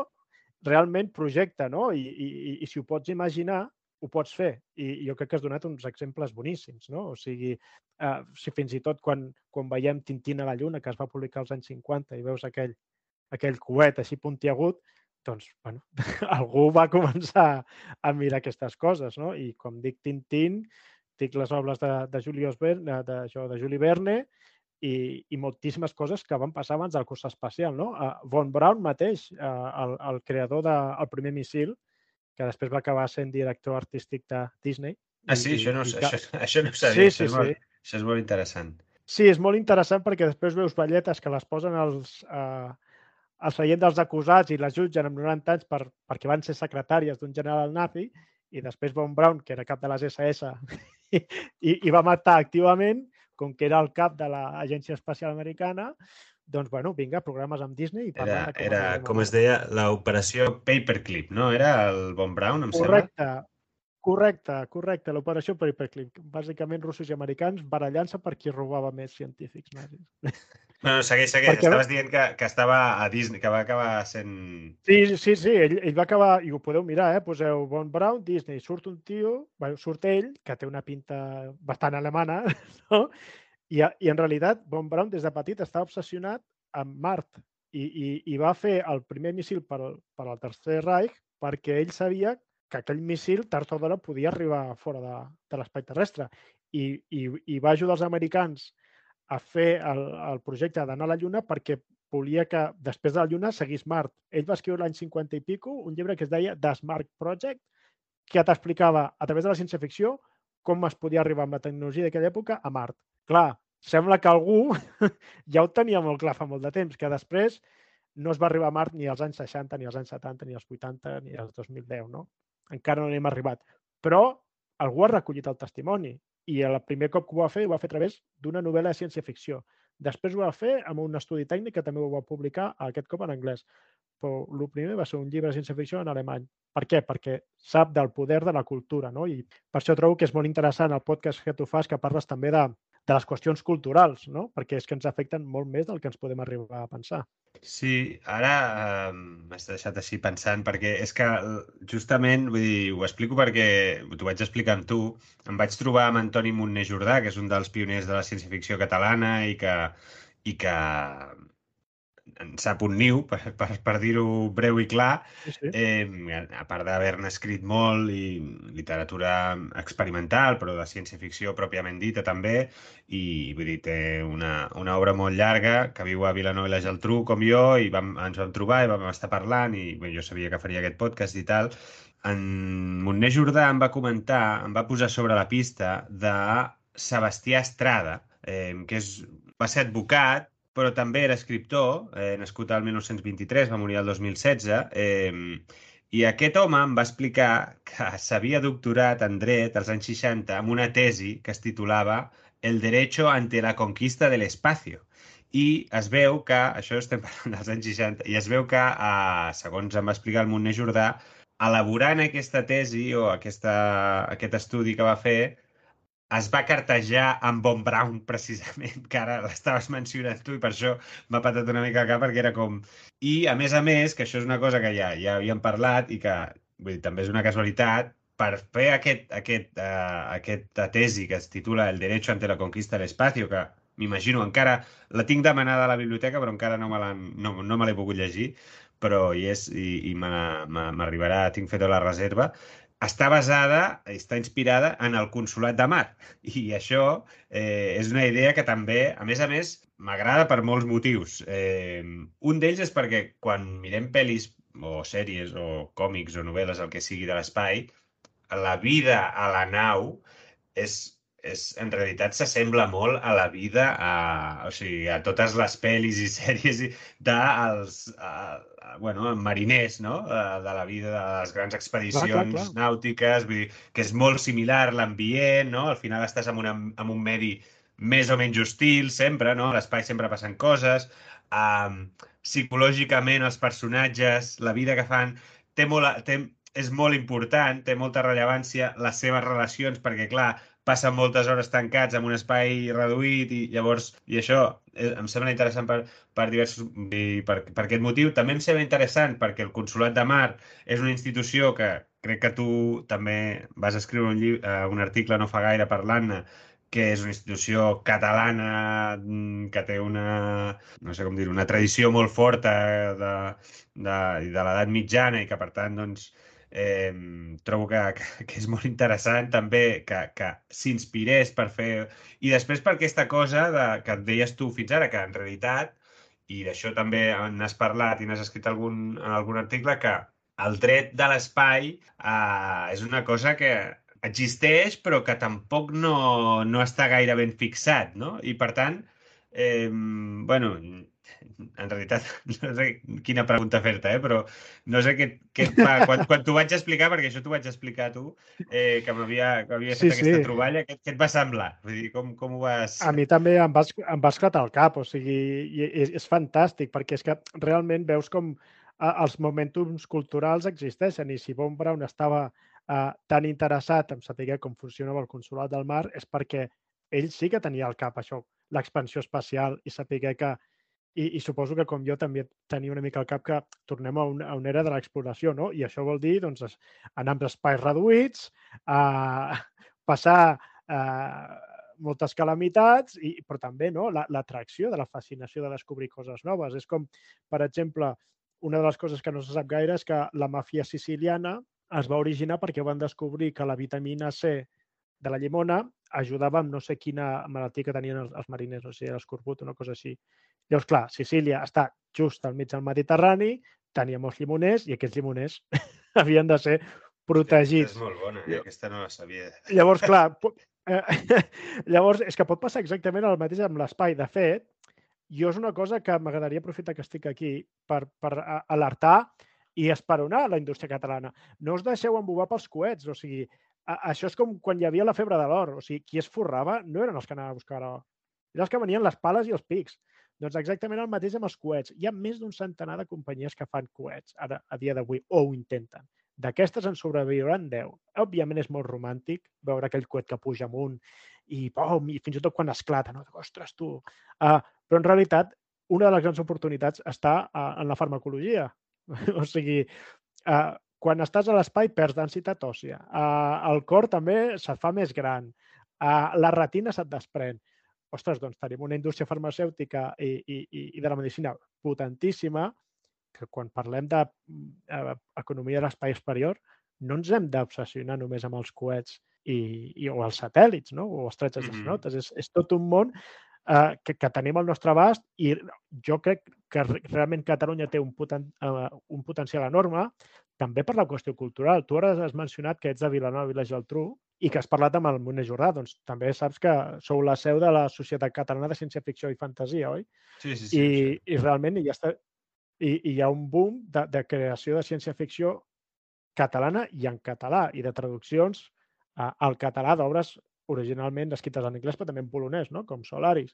realment projecta, no? I, i, I si ho pots imaginar, ho pots fer. I jo crec que has donat uns exemples boníssims, no? O sigui, eh, si fins i tot quan, quan veiem Tintín a la Lluna, que es va publicar als anys 50, i veus aquell, aquell coet així puntiagut, doncs, bueno, (laughs) algú va començar a mirar aquestes coses, no? I com dic Tintín, dic les obres de, de, Julius Verne, de, de, de Juli Verne i, i moltíssimes coses que van passar abans del curs espacial. No? Uh, Von Braun mateix, uh, el, el creador del de, primer missil, que després va acabar sent director artístic de Disney. Ah, sí? I, això, no, i, això, això no ho sabia. Sí, sí, això, és molt, sí. això és molt interessant. Sí, és molt interessant perquè després veus balletes que les posen als, uh, al seient dels acusats i les jutgen amb 90 anys per, perquè van ser secretàries d'un general nazi i després Von Braun, que era cap de les SS, (laughs) i, i va matar activament com que era el cap de l'Agència Espacial Americana, doncs, bueno, vinga, programes amb Disney. I era, com, era, com es deia, l'operació Paperclip, no? Era el Von Braun, em correcte, sembla? Correcte, correcte, l'operació Paperclip. Bàsicament, russos i americans barallant-se per qui robava més científics nazis. Bueno, segueix, segueix. Perquè... Estaves dient que, que estava a Disney, que va acabar sent... Sí, sí, sí. Ell, ell va acabar, i ho podeu mirar, eh? Poseu Von Braun, Disney, surt un tio, bueno, surt ell, que té una pinta bastant alemana, (laughs) no? I, I en realitat, Von Braun des de petit estava obsessionat amb Mart i, i, i va fer el primer missil per, per al Tercer Reich perquè ell sabia que aquell missil tard o d'hora podia arribar fora de, de l'espai terrestre. I, i, I va ajudar els americans a fer el, el projecte d'anar a la Lluna perquè volia que després de la Lluna seguís Mart. Ell va escriure l'any 50 i pico un llibre que es deia The Smart Project, que t'explicava a través de la ciència-ficció com es podia arribar amb la tecnologia d'aquella època a Mart. Clar, sembla que algú (laughs) ja ho tenia molt clar fa molt de temps, que després no es va arribar a Mart ni als anys 60, ni als anys 70, ni als 80, ni als 2010, no? Encara no n'hem arribat. Però algú ha recollit el testimoni i el primer cop que ho va fer, ho va fer a través d'una novel·la de ciència-ficció. Després ho va fer amb un estudi tècnic que també ho va publicar aquest cop en anglès. Però el primer va ser un llibre de ciència-ficció en alemany. Per què? Perquè sap del poder de la cultura, no? I per això trobo que és molt interessant el podcast que tu fas, que parles també de, de les qüestions culturals, no? perquè és que ens afecten molt més del que ens podem arribar a pensar. Sí, ara eh, m'has deixat així pensant, perquè és que justament, vull dir, ho explico perquè t'ho vaig explicar amb tu, em vaig trobar amb Antoni Montner Jordà, que és un dels pioners de la ciència-ficció catalana i que, i que en sap un niu, per, per, per dir-ho breu i clar, sí, sí. Eh, a part d'haver-ne escrit molt i literatura experimental, però de ciència-ficció pròpiament dita també, i vull dir, té una, una obra molt llarga que viu a Vilanova i la Geltrú com jo, i vam, ens vam trobar i vam estar parlant, i bé, jo sabia que faria aquest podcast i tal. En Montner Jordà em va comentar, em va posar sobre la pista de Sebastià Estrada, eh, que és, va ser advocat però també era escriptor, eh, nascut al 1923, va morir el 2016, eh, i aquest home em va explicar que s'havia doctorat en dret als anys 60 amb una tesi que es titulava El derecho ante la conquista del espacio. I es veu que, això estem parlant dels anys 60, i es veu que, eh, segons em va explicar el Montner Jordà, elaborant aquesta tesi o aquesta, aquest estudi que va fer, es va cartejar amb Von Braun, precisament, que ara l'estaves mencionant tu i per això m'ha patat una mica acá, perquè era com... I, a més a més, que això és una cosa que ja, ja havíem parlat i que vull dir, també és una casualitat, per fer aquest, aquest, uh, aquesta tesi que es titula El derecho ante la conquista del espacio, que m'imagino encara la tinc demanada a la biblioteca, però encara no me l'he no, no me pogut llegir, però hi és i, i m'arribarà, tinc feta la reserva està basada, està inspirada en el Consolat de Mar. I això eh, és una idea que també, a més a més, m'agrada per molts motius. Eh, un d'ells és perquè quan mirem pel·lis o sèries o còmics o novel·les, el que sigui de l'espai, la vida a la nau és, és en realitat s'assembla molt a la vida a, o sigui, a totes les pel·lis i sèries dels bueno, mariners, no? De la vida de les grans expedicions clar, clar, clar. nàutiques, vull dir, que és molt similar l'ambient, no? Al final estàs en, una, en un medi més o menys hostil, sempre, no? A l'espai sempre passen coses. Um, psicològicament, els personatges, la vida que fan, té molt, té, és molt important, té molta rellevància les seves relacions, perquè, clar, passen moltes hores tancats en un espai reduït i llavors, i això eh, em sembla interessant per, per diversos, i per, per aquest motiu. També em sembla interessant perquè el Consolat de Mar és una institució que crec que tu també vas escriure un, llibre, eh, un article no fa gaire parlant-ne, que és una institució catalana mm, que té una, no sé com dir una tradició molt forta de, de, de l'edat mitjana i que, per tant, doncs, trobo que, que, que és molt interessant també que, que s'inspirés per fer... I després per aquesta cosa de, que et deies tu fins ara, que en realitat, i d'això també n'has parlat i n'has escrit algun, en algun article, que el dret de l'espai eh, és una cosa que existeix però que tampoc no, no està gaire ben fixat, no? I per tant, eh, bueno, en realitat (laughs) no sé quina pregunta fer-te, eh? però no sé què, què et fa. Quan, quan t'ho vaig explicar, perquè això t'ho vaig explicar a tu, eh, que m'havia fet sí, aquesta sí. troballa, què, què et va semblar? Vull dir, com, com ho vas... A mi també em va, em va esclatar el cap, o sigui, és, és fantàstic, perquè és que realment veus com els momentums culturals existeixen i si Von Braun estava eh, tan interessat en saber com funcionava el Consolat del Mar és perquè ell sí que tenia al cap això, l'expansió espacial i saber que i, i suposo que com jo també tenia una mica al cap que tornem a, un, a una era de l'exploració, no? I això vol dir doncs, anar amb espais reduïts, a (laughs) passar eh, moltes calamitats, i, però també no? l'atracció la, de la fascinació de descobrir coses noves. És com, per exemple, una de les coses que no se sap gaire és que la màfia siciliana es va originar perquè van descobrir que la vitamina C de la llimona ajudava amb no sé quina malaltia que tenien els, els mariners, o sigui, l'escorbut, una cosa així. Llavors, clar, Sicília està just al mig del Mediterrani, tenia molts llimoners i aquests llimoners (laughs) havien de ser protegits. Aquesta és molt bona, eh? aquesta no la sabia. Llavors, clar, (laughs) eh, (laughs) llavors és que pot passar exactament el mateix amb l'espai. De fet, jo és una cosa que m'agradaria aprofitar que estic aquí per, per alertar i esperonar la indústria catalana. No us deixeu embobar pels coets, o sigui, a, això és com quan hi havia la febre de l'or, o sigui, qui es forrava no eren els que anaven a buscar l'or, eren els que venien les pales i els pics. Doncs exactament el mateix amb els coets. Hi ha més d'un centenar de companyies que fan coets ara, a dia d'avui, o ho intenten. D'aquestes en sobreviuran 10. Òbviament és molt romàntic veure aquell coet que puja amunt i, pom, i fins i tot quan esclata, no? Ostres, tu! Uh, però en realitat, una de les grans oportunitats està uh, en la farmacologia. (laughs) o sigui, uh, quan estàs a l'espai perds densitat òssia. Uh, el cor també se't fa més gran. Uh, la retina se't desprèn. Ostres, doncs tenim una indústria farmacèutica i, i, i de la medicina potentíssima que quan parlem d'economia de l'espai exterior no ens hem d'obsessionar només amb els coets i, i, o els satèl·lits, no? o els trets mm -hmm. notes. És, és tot un món eh, que, que tenim al nostre abast i jo crec que realment Catalunya té un, poten, uh, un potencial enorme també per la qüestió cultural. Tu ara has mencionat que ets de Vilanova i la Geltrú i que has parlat amb el Moner Jordà. Doncs també saps que sou la seu de la Societat Catalana de Ciència-Ficció i Fantasia, oi? Sí, sí, sí. I, sí. i realment hi ha, i, hi ha un boom de, de creació de ciència-ficció catalana i en català i de traduccions uh, al català d'obres originalment escrites en anglès, però també en polonès, no? com Solaris.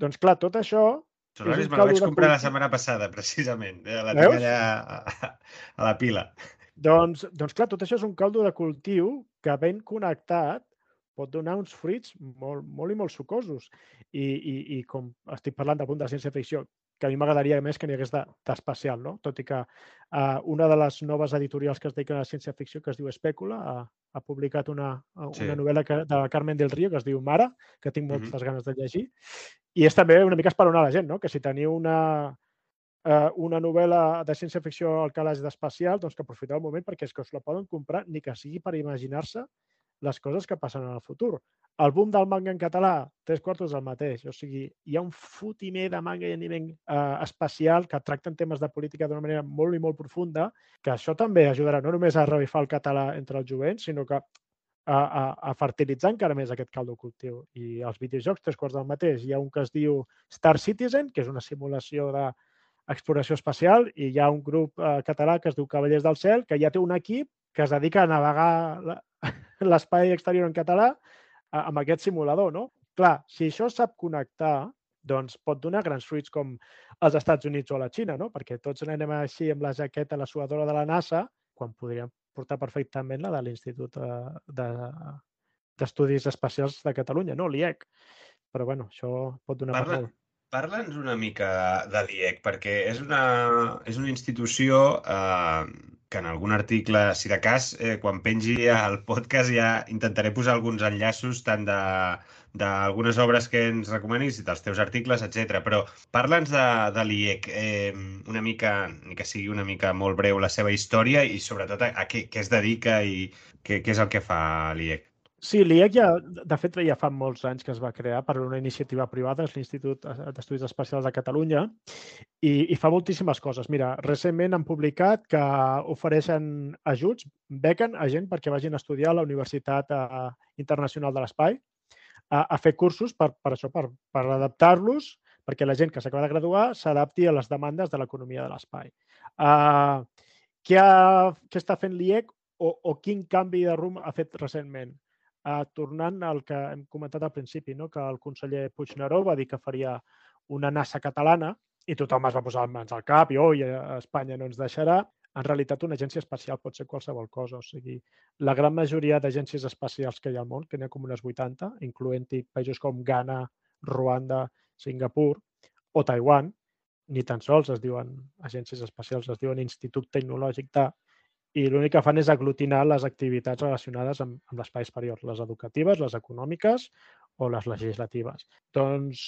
Doncs clar, tot això Solaris me la vaig comprar la setmana passada, precisament. Eh? La tinc allà a, a la pila. Doncs, doncs clar, tot això és un caldo de cultiu que ben connectat pot donar uns fruits molt, molt i molt sucosos. I, i, i com estic parlant del punt de ciència-ficció, que a mi m'agradaria més que n'hi hagués d'especial, no? Tot i que uh, una de les noves editorials que es dediquen a la ciència-ficció, que es diu Espècula, ha, ha publicat una, una sí. novel·la que, de Carmen del Río que es diu Mara, que tinc moltes mm -hmm. ganes de llegir. I és també una mica esperonar la gent, no? Que si teniu una, uh, una novel·la de ciència-ficció al calaix d'espacial, doncs que aprofiteu el moment perquè és que us la poden comprar ni que sigui per imaginar-se les coses que passen en el futur. El boom del manga en català, tres quartos del mateix. O sigui, hi ha un fotimer de manga i anime eh, especial que tracten temes de política d'una manera molt i molt profunda, que això també ajudarà no només a revifar el català entre els jovents, sinó que a, a, a fertilitzar encara més aquest caldo cultiu. I els videojocs, tres quarts del mateix. Hi ha un que es diu Star Citizen, que és una simulació de, exploració espacial i hi ha un grup eh, català que es diu Cavallers del Cel, que ja té un equip que es dedica a navegar (laughs) l'espai exterior en català eh, amb aquest simulador, no? Clar, si això sap connectar, doncs pot donar grans fruits com als Estats Units o a la Xina, no? Perquè tots anem així amb la jaqueta, la suadora de la NASA, quan podríem portar perfectament la de l'Institut d'Estudis de, Espacials de Catalunya, no? l'IEC. Però, bueno, això pot donar Parla, per molt. Parla'ns una mica de l'IEC, perquè és una, és una institució eh, que en algun article, si de cas, eh, quan pengi el podcast ja intentaré posar alguns enllaços tant de d'algunes obres que ens recomanis, dels teus articles, etc. Però parla'ns de, de l'IEC, eh, una mica, ni que sigui una mica molt breu, la seva història i sobretot a, a què, què es dedica i què, què és el que fa l'IEC. Sí, l'IEC ja, de fet, ja fa molts anys que es va crear per una iniciativa privada, és l'Institut d'Estudis Espacials de Catalunya, i, i fa moltíssimes coses. Mira, recentment han publicat que ofereixen ajuts, bequen a gent perquè vagin a estudiar a la Universitat uh, Internacional de l'Espai, a, a fer cursos per, per això, per, per adaptar-los, perquè la gent que s'acaba de graduar s'adapti a les demandes de l'economia de l'espai. Uh, què, ha, què està fent l'IEC o, o quin canvi de rumb ha fet recentment? Eh, tornant al que hem comentat al principi, no? que el conseller Puigneró va dir que faria una NASA catalana i tothom es va posar mans al cap i oi, oh, Espanya no ens deixarà. En realitat, una agència espacial pot ser qualsevol cosa. O sigui, la gran majoria d'agències espacials que hi ha al món, que n'hi ha com unes 80, incloent-hi països com Ghana, Ruanda, Singapur o Taiwan, ni tan sols es diuen agències espacials, es diuen Institut Tecnològic de, i l'únic que fan és aglutinar les activitats relacionades amb, amb l'espai exterior, les educatives, les econòmiques o les legislatives. Doncs,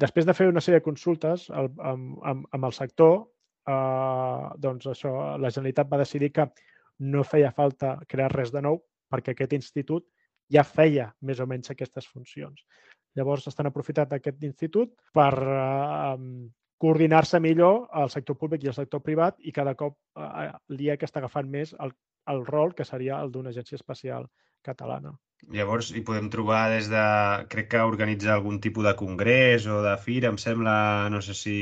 després de fer una sèrie de consultes el, amb, amb, amb el sector, eh, doncs això, la Generalitat va decidir que no feia falta crear res de nou perquè aquest institut ja feia més o menys aquestes funcions. Llavors, estan aprofitant aquest institut per eh, coordinar-se millor el sector públic i el sector privat i cada cop eh, l'IEC està agafant més el, el rol que seria el d'una agència espacial catalana. Llavors, hi podem trobar des de... Crec que organitza algun tipus de congrés o de fira, em sembla, no sé si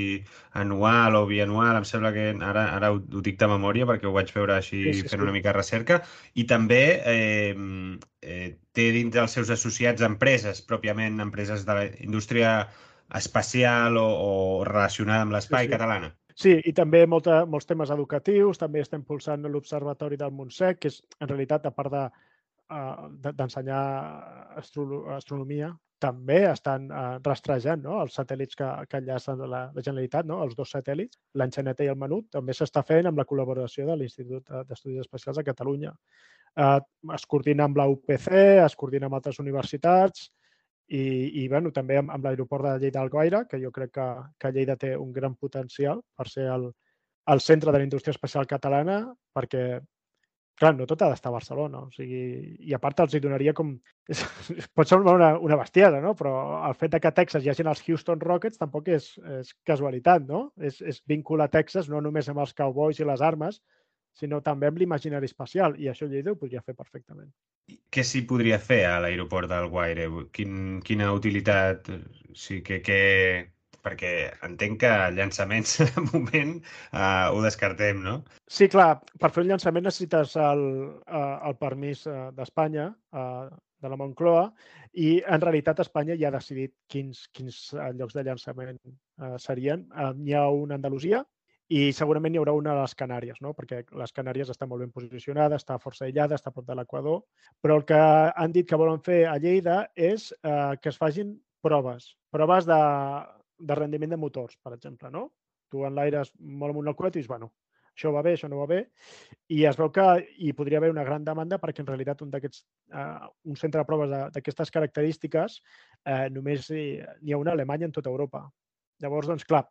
anual o bianual, em sembla que ara, ara ho, ho dic de memòria perquè ho vaig veure així sí, sí, fent sí. una mica de recerca. I també eh, eh, té dintre els seus associats empreses, pròpiament empreses de la indústria espacial o, o relacionada amb l'espai sí, sí. catalana. Sí, i també molta, molts temes educatius, també estem pulsant l'Observatori del Montsec, que és en realitat, a part de, uh, d'ensenyar astro astronomia, també estan uh, rastrejant no? els satèl·lits que, que enllacen la, la Generalitat, no? els dos satèl·lits, l'Enxaneta i el Menut, també s'està fent amb la col·laboració de l'Institut d'Estudis Espacials de Catalunya. Uh, es coordina amb la UPC, es coordina amb altres universitats, i, i bueno, també amb, amb l'aeroport de Lleida Alguaire, que jo crec que, que Lleida té un gran potencial per ser el, el centre de la indústria espacial catalana, perquè, clar, no tot ha d'estar a Barcelona. O sigui, I a part els hi donaria com... (laughs) Pot semblar una, una bestiada, no? Però el fet de que a Texas hi hagi els Houston Rockets tampoc és, és casualitat, no? És, és vincular Texas no només amb els cowboys i les armes, sinó també amb l'imaginari espacial, i això Lleida ho podria fer perfectament. Què s'hi podria fer a l'aeroport del Guaire? Quin, quina utilitat? O sigui, que, que... Perquè entenc que llançaments, (laughs) de moment, uh, ho descartem, no? Sí, clar. Per fer un llançament necessites el, uh, el permís uh, d'Espanya, de la Moncloa, i en realitat Espanya ja ha decidit quins, quins llocs de llançament serien. Uh, hi ha un a Andalusia, i segurament hi haurà una a les Canàries, no? perquè les Canàries està molt ben posicionada, està força aïllada, està a prop de l'Equador, però el que han dit que volen fer a Lleida és eh, que es facin proves, proves de, de rendiment de motors, per exemple. No? Tu enlaires molt amunt el coet i dius, bueno, això va bé, això no va bé, i es veu que hi podria haver una gran demanda perquè en realitat un d'aquests, uh, un centre de proves d'aquestes característiques uh, només hi, hi ha una a Alemanya en tota Europa. Llavors, doncs, clar,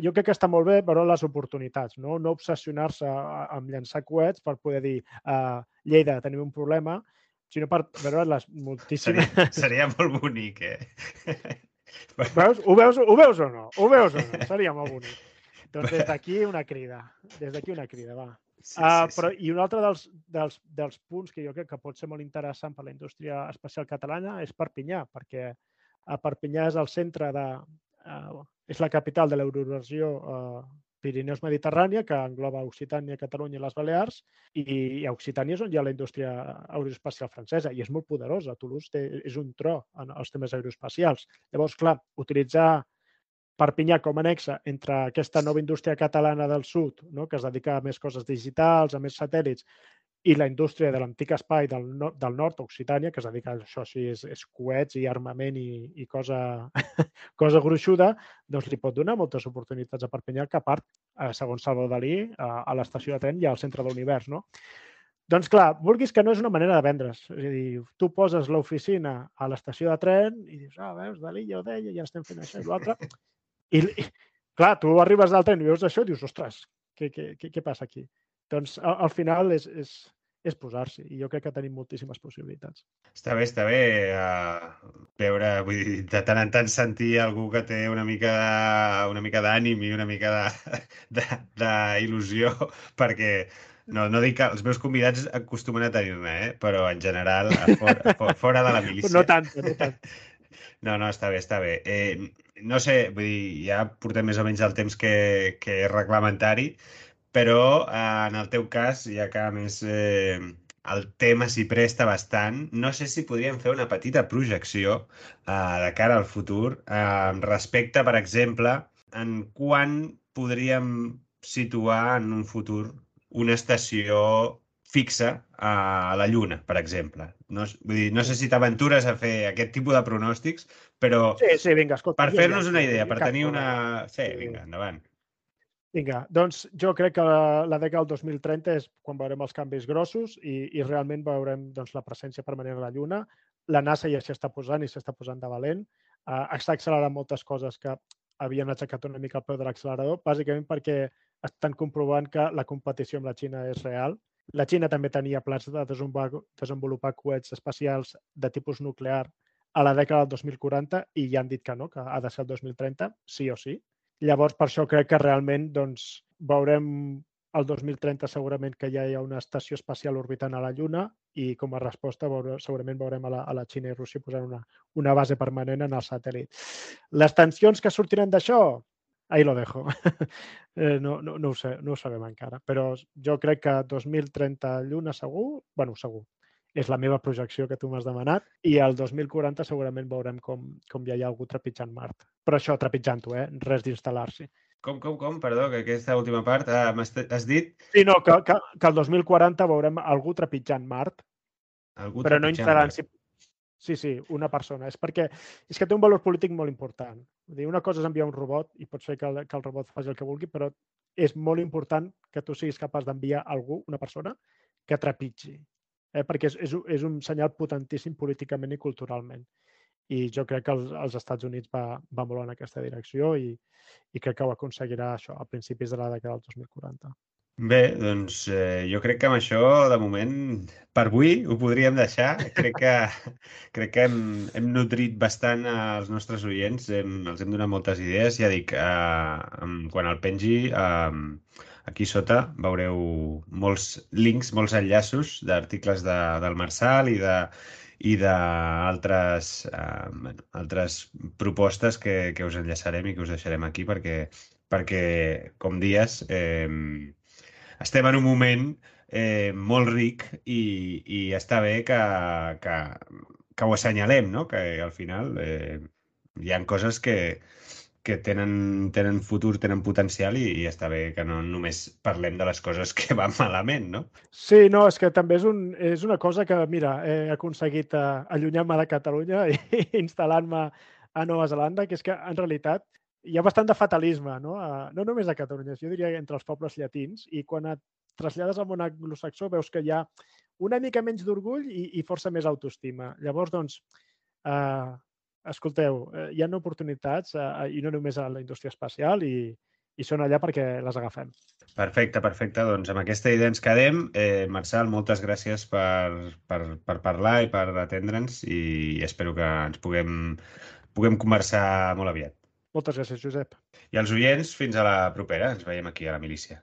jo crec que està molt bé veure les oportunitats, no, no obsessionar-se amb llançar coets per poder dir uh, Lleida, tenim un problema, sinó per veure les moltíssimes... Seria, seria molt bonic, eh? Veus? Ho, veus, ho veus o no? Ho veus o no? Seria molt bonic. Doncs des d'aquí una crida. Des d'aquí una crida, va. Sí, Uh, sí, però, sí. I un altre dels, dels, dels punts que jo crec que pot ser molt interessant per la indústria espacial catalana és Perpinyà, perquè a Perpinyà és el centre de... Uh, és la capital de l'euroregió uh, Pirineus Mediterrània, que engloba Occitània, Catalunya i les Balears, i, i a Occitània és on hi ha la indústria aeroespacial francesa, i és molt poderosa. Toulouse té, és un tro en els temes aeroespacials. Llavors, clar, utilitzar Perpinyà com a nexe entre aquesta nova indústria catalana del sud, no? que es dedica a més coses digitals, a més satèl·lits, i la indústria de l'antic espai del, no del nord, Occitània, que es dedica a això sí, és, és coets i armament i, i cosa, (laughs) cosa gruixuda, doncs li pot donar moltes oportunitats a Perpinyà, que a part, eh, segons Salvador Dalí, a, a l'estació de tren hi ha el centre de l'univers, no? Doncs clar, vulguis que no és una manera de vendre's. És a dir, tu poses l'oficina a l'estació de tren i dius, ah, veus, Dalí ja ho deia, ja estem fent això i l'altre. I, I, clar, tu arribes del tren i veus això i dius, ostres, què, què, què, què passa aquí? Doncs al, al final és, és, és posar-s'hi i jo crec que tenim moltíssimes possibilitats. Està bé, està bé uh, veure, vull dir, de tant en tant sentir algú que té una mica de, una mica d'ànim i una mica d'il·lusió, (laughs) perquè no, no dic que els meus convidats acostumen a tenir-ne, eh? però en general a fora, a fo- (laughs) fora de la milícia. No tant, no tant. (laughs) No, no, està bé, està bé. Eh, no sé, vull dir, ja portem més o menys el temps que, que és reglamentari, però eh, en el teu cas, ja que a més eh, el tema s'hi presta bastant, no sé si podríem fer una petita projecció eh, de cara al futur eh, respecte, per exemple, en quan podríem situar en un futur una estació fixa a la Lluna, per exemple. No, vull dir, no sé si t'aventures a fer aquest tipus de pronòstics, però Sí, sí, vinga, escolta. per fer-nos una idea, per tenir una... Sí, vinga, endavant. Vinga, doncs jo crec que la, la dècada del 2030 és quan veurem els canvis grossos i, i realment veurem doncs, la presència permanent a la Lluna. La NASA ja s'hi està posant i s'està posant de valent. Uh, està accelerant moltes coses que havien aixecat una mica el peu de l'accelerador, bàsicament perquè estan comprovant que la competició amb la Xina és real. La Xina també tenia plans de desenvolupar coets espacials de tipus nuclear a la dècada del 2040 i ja han dit que no, que ha de ser el 2030, sí o sí. Llavors, per això crec que realment doncs, veurem el 2030 segurament que ja hi ha una estació espacial orbitant a la Lluna i com a resposta veure, segurament veurem a la, a la Xina i Rússia posant una, una base permanent en el satèl·lit. Les tensions que sortiran d'això, ahí lo dejo. (laughs) eh, no, no, no, ho sé, no ho sabem encara, però jo crec que 2030 Lluna segur, bueno, segur, és la meva projecció que tu m'has demanat, i el 2040 segurament veurem com, com ja hi ha algú trepitjant Mart. Però això, trepitjant-ho, eh? res d'instal·lar-s'hi. Com, com, com? Perdó, que aquesta última part ah, m'has has dit Sí, no, que, que, que el 2040 veurem algú trepitjant Mart, algú però no instal·lant-s'hi... Sí, sí, una persona. És perquè és que té un valor polític molt important. Dir, una cosa és enviar un robot i pot ser que el, que el robot faci el que vulgui, però és molt important que tu siguis capaç d'enviar algú, una persona, que trepitgi. Eh? Perquè és, és, és un senyal potentíssim políticament i culturalment. I jo crec que els, els Estats Units va, va molt en aquesta direcció i, i crec que ho aconseguirà això a principis de la dècada del 2040. Bé, doncs eh, jo crec que amb això, de moment, per avui ho podríem deixar. Crec que, (laughs) crec que hem, hem nutrit bastant als nostres oients, hem, els hem donat moltes idees. Ja dic, eh, quan el pengi, eh, aquí sota veureu molts links, molts enllaços d'articles de, del Marçal i de i d'altres eh, bueno, altres propostes que, que us enllaçarem i que us deixarem aquí perquè, perquè com dies, eh, estem en un moment eh, molt ric i, i està bé que, que, que ho assenyalem, no? que al final eh, hi han coses que, que tenen, tenen futur, tenen potencial i, i està bé que no només parlem de les coses (laughs) que van malament, no? Sí, no, és que també és, un, és una cosa que, mira, he aconseguit uh, allunyar-me de Catalunya (laughs) i instal·lar-me a Nova Zelanda, que és que, en realitat, hi ha bastant de fatalisme, no? Uh, no només a Catalunya, jo diria entre els pobles llatins, i quan et trasllades al món anglosaxó veus que hi ha una mica menys d'orgull i, i força més autoestima. Llavors, doncs, uh, escolteu, uh, hi ha oportunitats, uh, i no només a la indústria espacial, i, i són allà perquè les agafem. Perfecte, perfecte. Doncs amb aquesta idea ens quedem. Eh, Marçal, moltes gràcies per, per, per parlar i per atendre'ns i espero que ens puguem, puguem conversar molt aviat. Moltes gràcies, Josep. I als oients, fins a la propera. Ens veiem aquí a la milícia.